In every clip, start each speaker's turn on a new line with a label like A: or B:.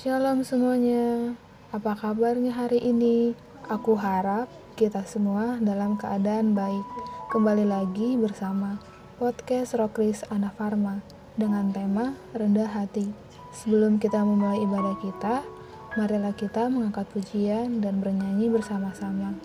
A: Shalom semuanya, apa kabarnya hari ini? Aku harap kita semua dalam keadaan baik. Kembali lagi bersama podcast Rokris Ana Farma dengan tema Rendah Hati. Sebelum kita memulai ibadah kita, marilah kita mengangkat pujian dan bernyanyi bersama-sama.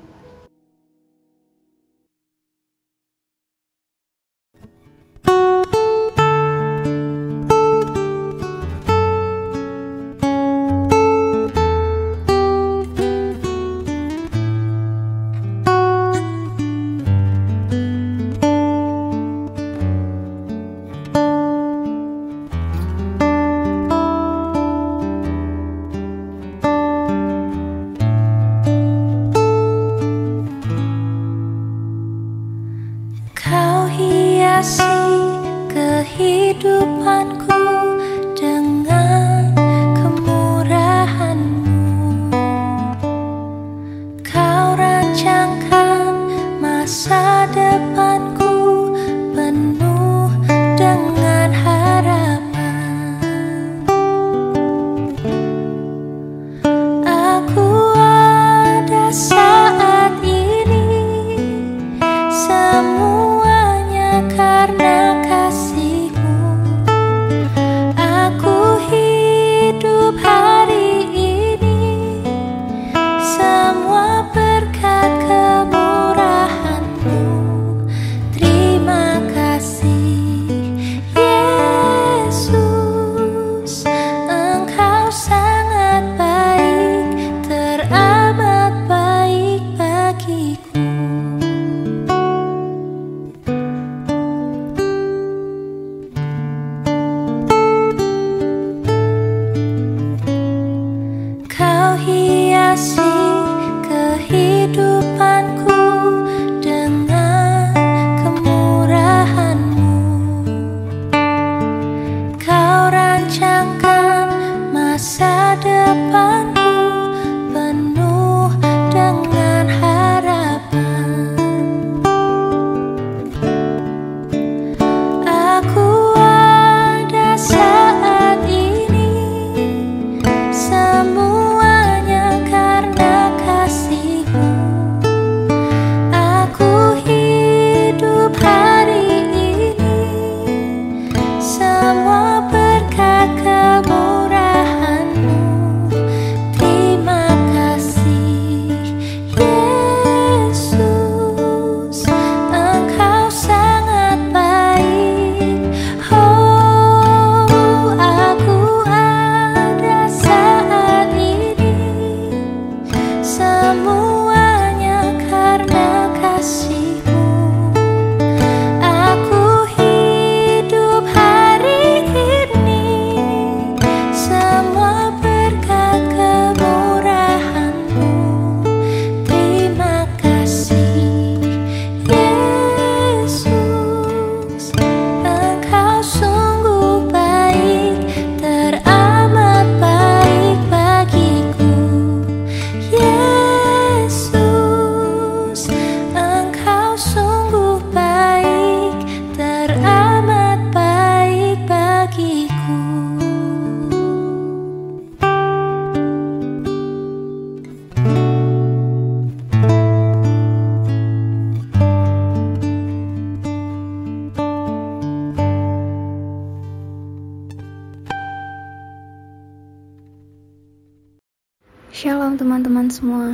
B: Teman-teman semua.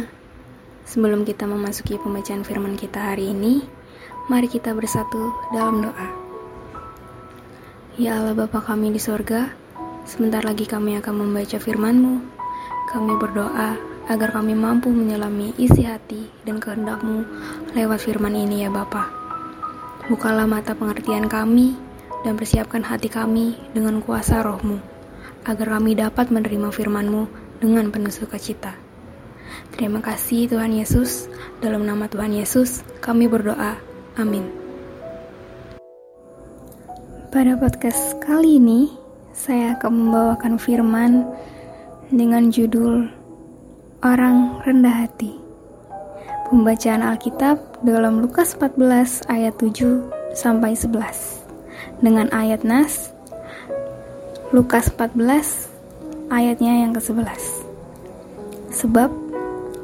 B: Sebelum kita memasuki pembacaan firman kita hari ini, mari kita bersatu dalam doa. Ya Allah Bapa kami di sorga, sebentar lagi kami akan membaca firman-Mu. Kami berdoa agar kami mampu menyelami isi hati dan kehendak-Mu lewat firman ini ya Bapa. Bukalah mata pengertian kami dan persiapkan hati kami dengan kuasa roh-Mu, agar kami dapat menerima firman-Mu dengan penuh sukacita. Terima kasih Tuhan Yesus, dalam nama Tuhan Yesus kami berdoa. Amin. Pada podcast kali ini, saya akan membawakan firman dengan judul Orang Rendah Hati. Pembacaan Alkitab dalam Lukas 14 ayat 7 sampai 11 dengan ayat Nas Lukas 14 ayatnya yang ke-11. Sebab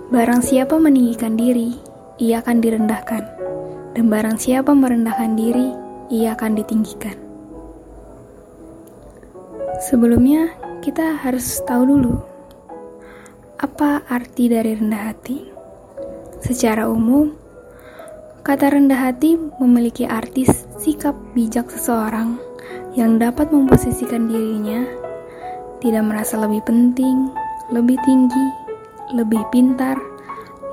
B: barang siapa meninggikan diri, ia akan direndahkan. Dan barang siapa merendahkan diri, ia akan ditinggikan. Sebelumnya, kita harus tahu dulu apa arti dari rendah hati. Secara umum, kata rendah hati memiliki arti sikap bijak seseorang yang dapat memposisikan dirinya tidak merasa lebih penting, lebih tinggi, lebih pintar,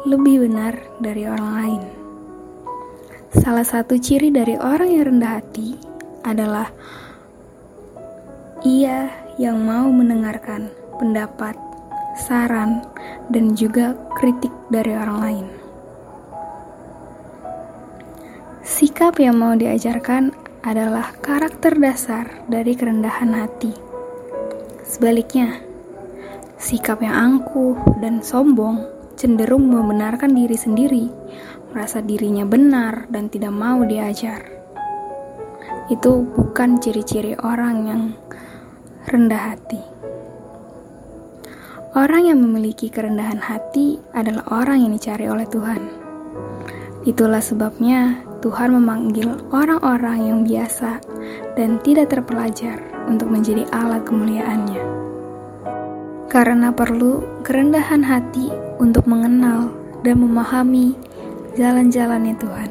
B: lebih benar dari orang lain. Salah satu ciri dari orang yang rendah hati adalah ia yang mau mendengarkan pendapat, saran, dan juga kritik dari orang lain. Sikap yang mau diajarkan adalah karakter dasar dari kerendahan hati. Sebaliknya, sikap yang angkuh dan sombong cenderung membenarkan diri sendiri, merasa dirinya benar dan tidak mau diajar. Itu bukan ciri-ciri orang yang rendah hati. Orang yang memiliki kerendahan hati adalah orang yang dicari oleh Tuhan. Itulah sebabnya Tuhan memanggil orang-orang yang biasa dan tidak terpelajar untuk menjadi alat kemuliaannya. Karena perlu kerendahan hati untuk mengenal dan memahami jalan-jalannya Tuhan.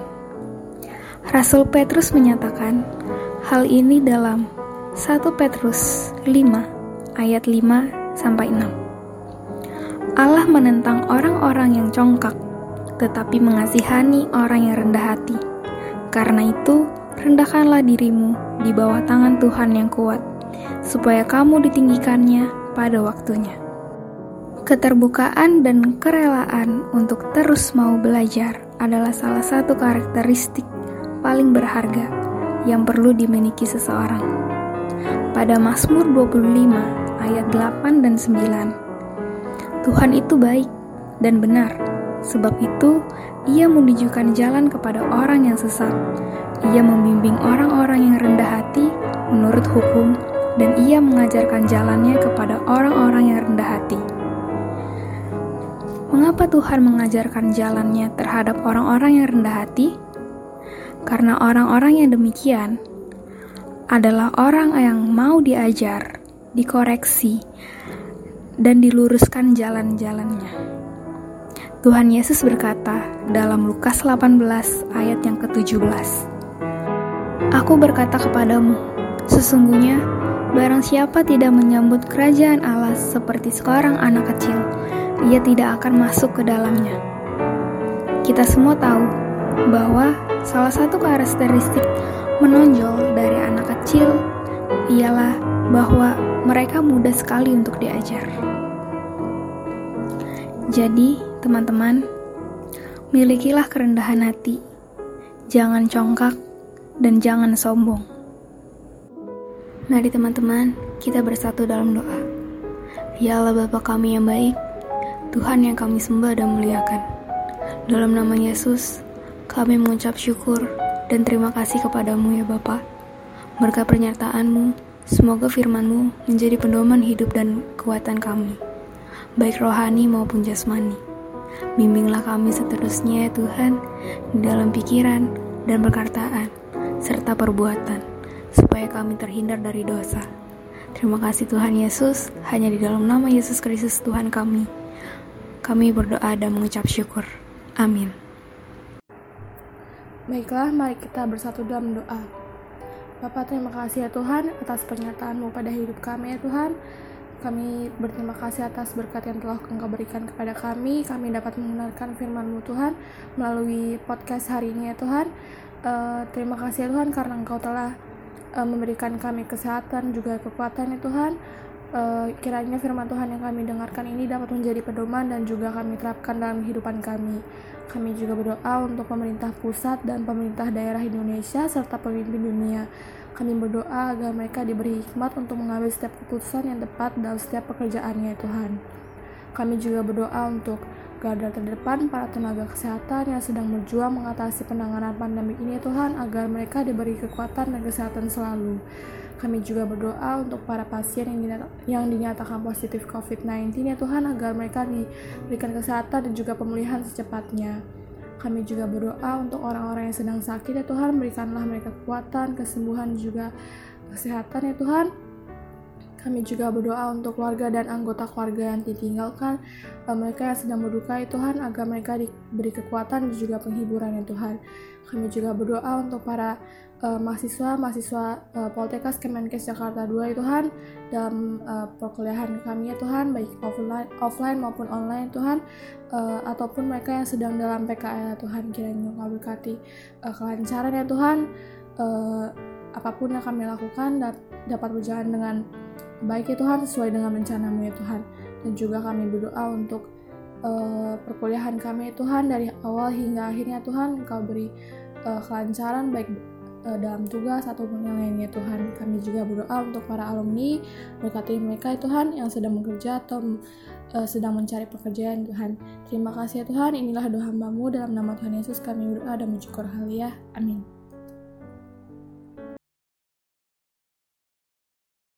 B: Rasul Petrus menyatakan hal ini dalam 1 Petrus 5 ayat 5 sampai 6. Allah menentang orang-orang yang congkak, tetapi mengasihani orang yang rendah hati. Karena itu, rendahkanlah dirimu di bawah tangan Tuhan yang kuat, supaya kamu ditinggikannya pada waktunya. Keterbukaan dan kerelaan untuk terus mau belajar adalah salah satu karakteristik paling berharga yang perlu dimiliki seseorang pada Mazmur 25 ayat 8 dan 9. Tuhan itu baik dan benar, sebab itu ia menunjukkan jalan kepada orang yang sesat. Ia membimbing orang-orang yang rendah hati menurut hukum dan ia mengajarkan jalannya kepada orang-orang yang rendah hati. Mengapa Tuhan mengajarkan jalannya terhadap orang-orang yang rendah hati? Karena orang-orang yang demikian adalah orang yang mau diajar, dikoreksi, dan diluruskan jalan-jalannya. Tuhan Yesus berkata dalam Lukas 18 ayat yang ke-17. Aku berkata kepadamu, sesungguhnya barang siapa tidak menyambut kerajaan Allah seperti seorang anak kecil, ia tidak akan masuk ke dalamnya. Kita semua tahu bahwa salah satu karakteristik menonjol dari anak kecil ialah bahwa mereka mudah sekali untuk diajar. Jadi, teman-teman, milikilah kerendahan hati, jangan congkak, dan jangan sombong. Mari teman-teman, kita bersatu dalam doa. Ya Allah Bapa kami yang baik, Tuhan yang kami sembah dan muliakan. Dalam nama Yesus, kami mengucap syukur dan terima kasih kepadamu ya Bapa. Berkat pernyataanmu, semoga firmanmu menjadi pedoman hidup dan kekuatan kami, baik rohani maupun jasmani. Bimbinglah kami seterusnya ya Tuhan, di dalam pikiran dan perkataan, serta perbuatan, supaya kami terhindar dari dosa. Terima kasih Tuhan Yesus, hanya di dalam nama Yesus Kristus Tuhan kami. Kami berdoa dan mengucap syukur. Amin.
C: Baiklah, mari kita bersatu dalam doa. Bapak, terima kasih ya Tuhan atas pernyataan-Mu pada hidup kami ya Tuhan. Kami berterima kasih atas berkat yang telah Engkau berikan kepada kami. Kami dapat mendengarkan firman-Mu Tuhan melalui podcast hari ini ya Tuhan. Uh, terima kasih ya Tuhan karena Engkau telah uh, memberikan kami kesehatan juga kekuatan ya Tuhan. Uh, kiranya firman Tuhan yang kami dengarkan ini dapat menjadi pedoman dan juga kami terapkan dalam kehidupan kami. Kami juga berdoa untuk pemerintah pusat dan pemerintah daerah Indonesia serta pemimpin dunia. Kami berdoa agar mereka diberi hikmat untuk mengambil setiap keputusan yang tepat dalam setiap pekerjaannya Tuhan. Kami juga berdoa untuk garda terdepan para tenaga kesehatan yang sedang berjuang mengatasi penanganan pandemi ini Tuhan agar mereka diberi kekuatan dan kesehatan selalu. Kami juga berdoa untuk para pasien yang, dinyata, yang dinyatakan positif COVID-19 ya Tuhan agar mereka diberikan kesehatan dan juga pemulihan secepatnya. Kami juga berdoa untuk orang-orang yang sedang sakit ya Tuhan, berikanlah mereka kekuatan, kesembuhan juga kesehatan ya Tuhan. Kami juga berdoa untuk keluarga dan anggota keluarga yang ditinggalkan, uh, mereka yang sedang berduka ya Tuhan, agar mereka diberi kekuatan dan juga penghiburan ya Tuhan. Kami juga berdoa untuk para uh, mahasiswa mahasiswa uh, Poltekkes Kemenkes Jakarta 2 ya Tuhan dalam uh, perkuliahan kami ya Tuhan baik offline offline maupun online Tuhan uh, ataupun mereka yang sedang dalam PKL ya Tuhan kiranya Kau berkati uh, kelancaran ya Tuhan uh, apa pun yang kami lakukan dapat berjalan dengan baik ya Tuhan sesuai dengan rencanamu ya Tuhan. Dan juga kami berdoa untuk uh, perkuliahan kami ya Tuhan dari awal hingga akhirnya Tuhan Engkau beri uh, kelancaran baik uh, dalam tugas ataupun yang lainnya Tuhan. Kami juga berdoa untuk para alumni berkati mereka ya Tuhan yang sedang bekerja atau uh, sedang mencari pekerjaan Tuhan. Terima kasih ya Tuhan inilah doa hambamu dalam nama Tuhan Yesus kami berdoa dan mensyukur hal ya amin